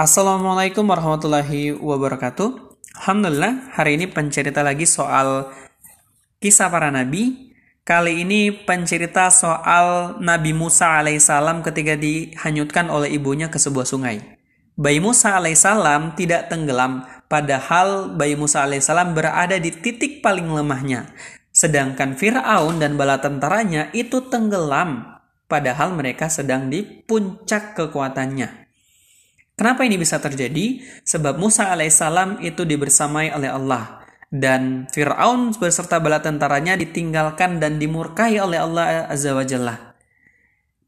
Assalamualaikum warahmatullahi wabarakatuh. Alhamdulillah, hari ini pencerita lagi soal kisah para nabi. Kali ini pencerita soal Nabi Musa alaihissalam ketika dihanyutkan oleh ibunya ke sebuah sungai. Bayi Musa alaihissalam tidak tenggelam, padahal bayi Musa alaihissalam berada di titik paling lemahnya. Sedangkan Fir'aun dan bala tentaranya itu tenggelam, padahal mereka sedang di puncak kekuatannya. Kenapa ini bisa terjadi? Sebab Musa alaihissalam itu dibersamai oleh Allah dan Fir'aun beserta bala tentaranya ditinggalkan dan dimurkai oleh Allah Azza wa Jalla.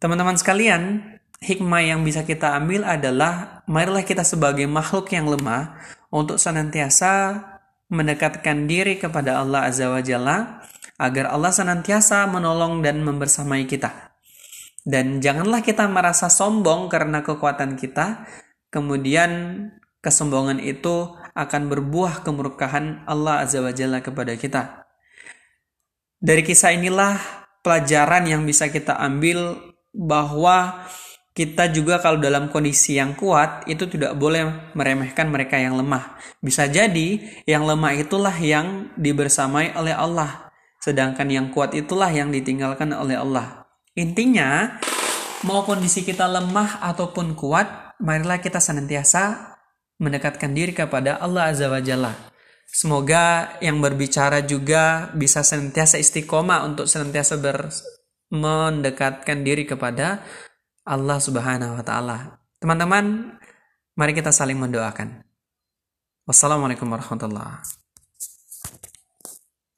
Teman-teman sekalian, hikmah yang bisa kita ambil adalah marilah kita sebagai makhluk yang lemah untuk senantiasa mendekatkan diri kepada Allah Azza wa Jalla agar Allah senantiasa menolong dan membersamai kita. Dan janganlah kita merasa sombong karena kekuatan kita, kemudian kesombongan itu akan berbuah kemurkaan Allah Azza wa Jalla kepada kita. Dari kisah inilah pelajaran yang bisa kita ambil bahwa kita juga kalau dalam kondisi yang kuat itu tidak boleh meremehkan mereka yang lemah. Bisa jadi yang lemah itulah yang dibersamai oleh Allah, sedangkan yang kuat itulah yang ditinggalkan oleh Allah. Intinya, mau kondisi kita lemah ataupun kuat, marilah kita senantiasa mendekatkan diri kepada Allah Azza wa Jalla. Semoga yang berbicara juga bisa senantiasa istiqomah untuk senantiasa ber mendekatkan diri kepada Allah Subhanahu wa taala. Teman-teman, mari kita saling mendoakan. Wassalamualaikum warahmatullahi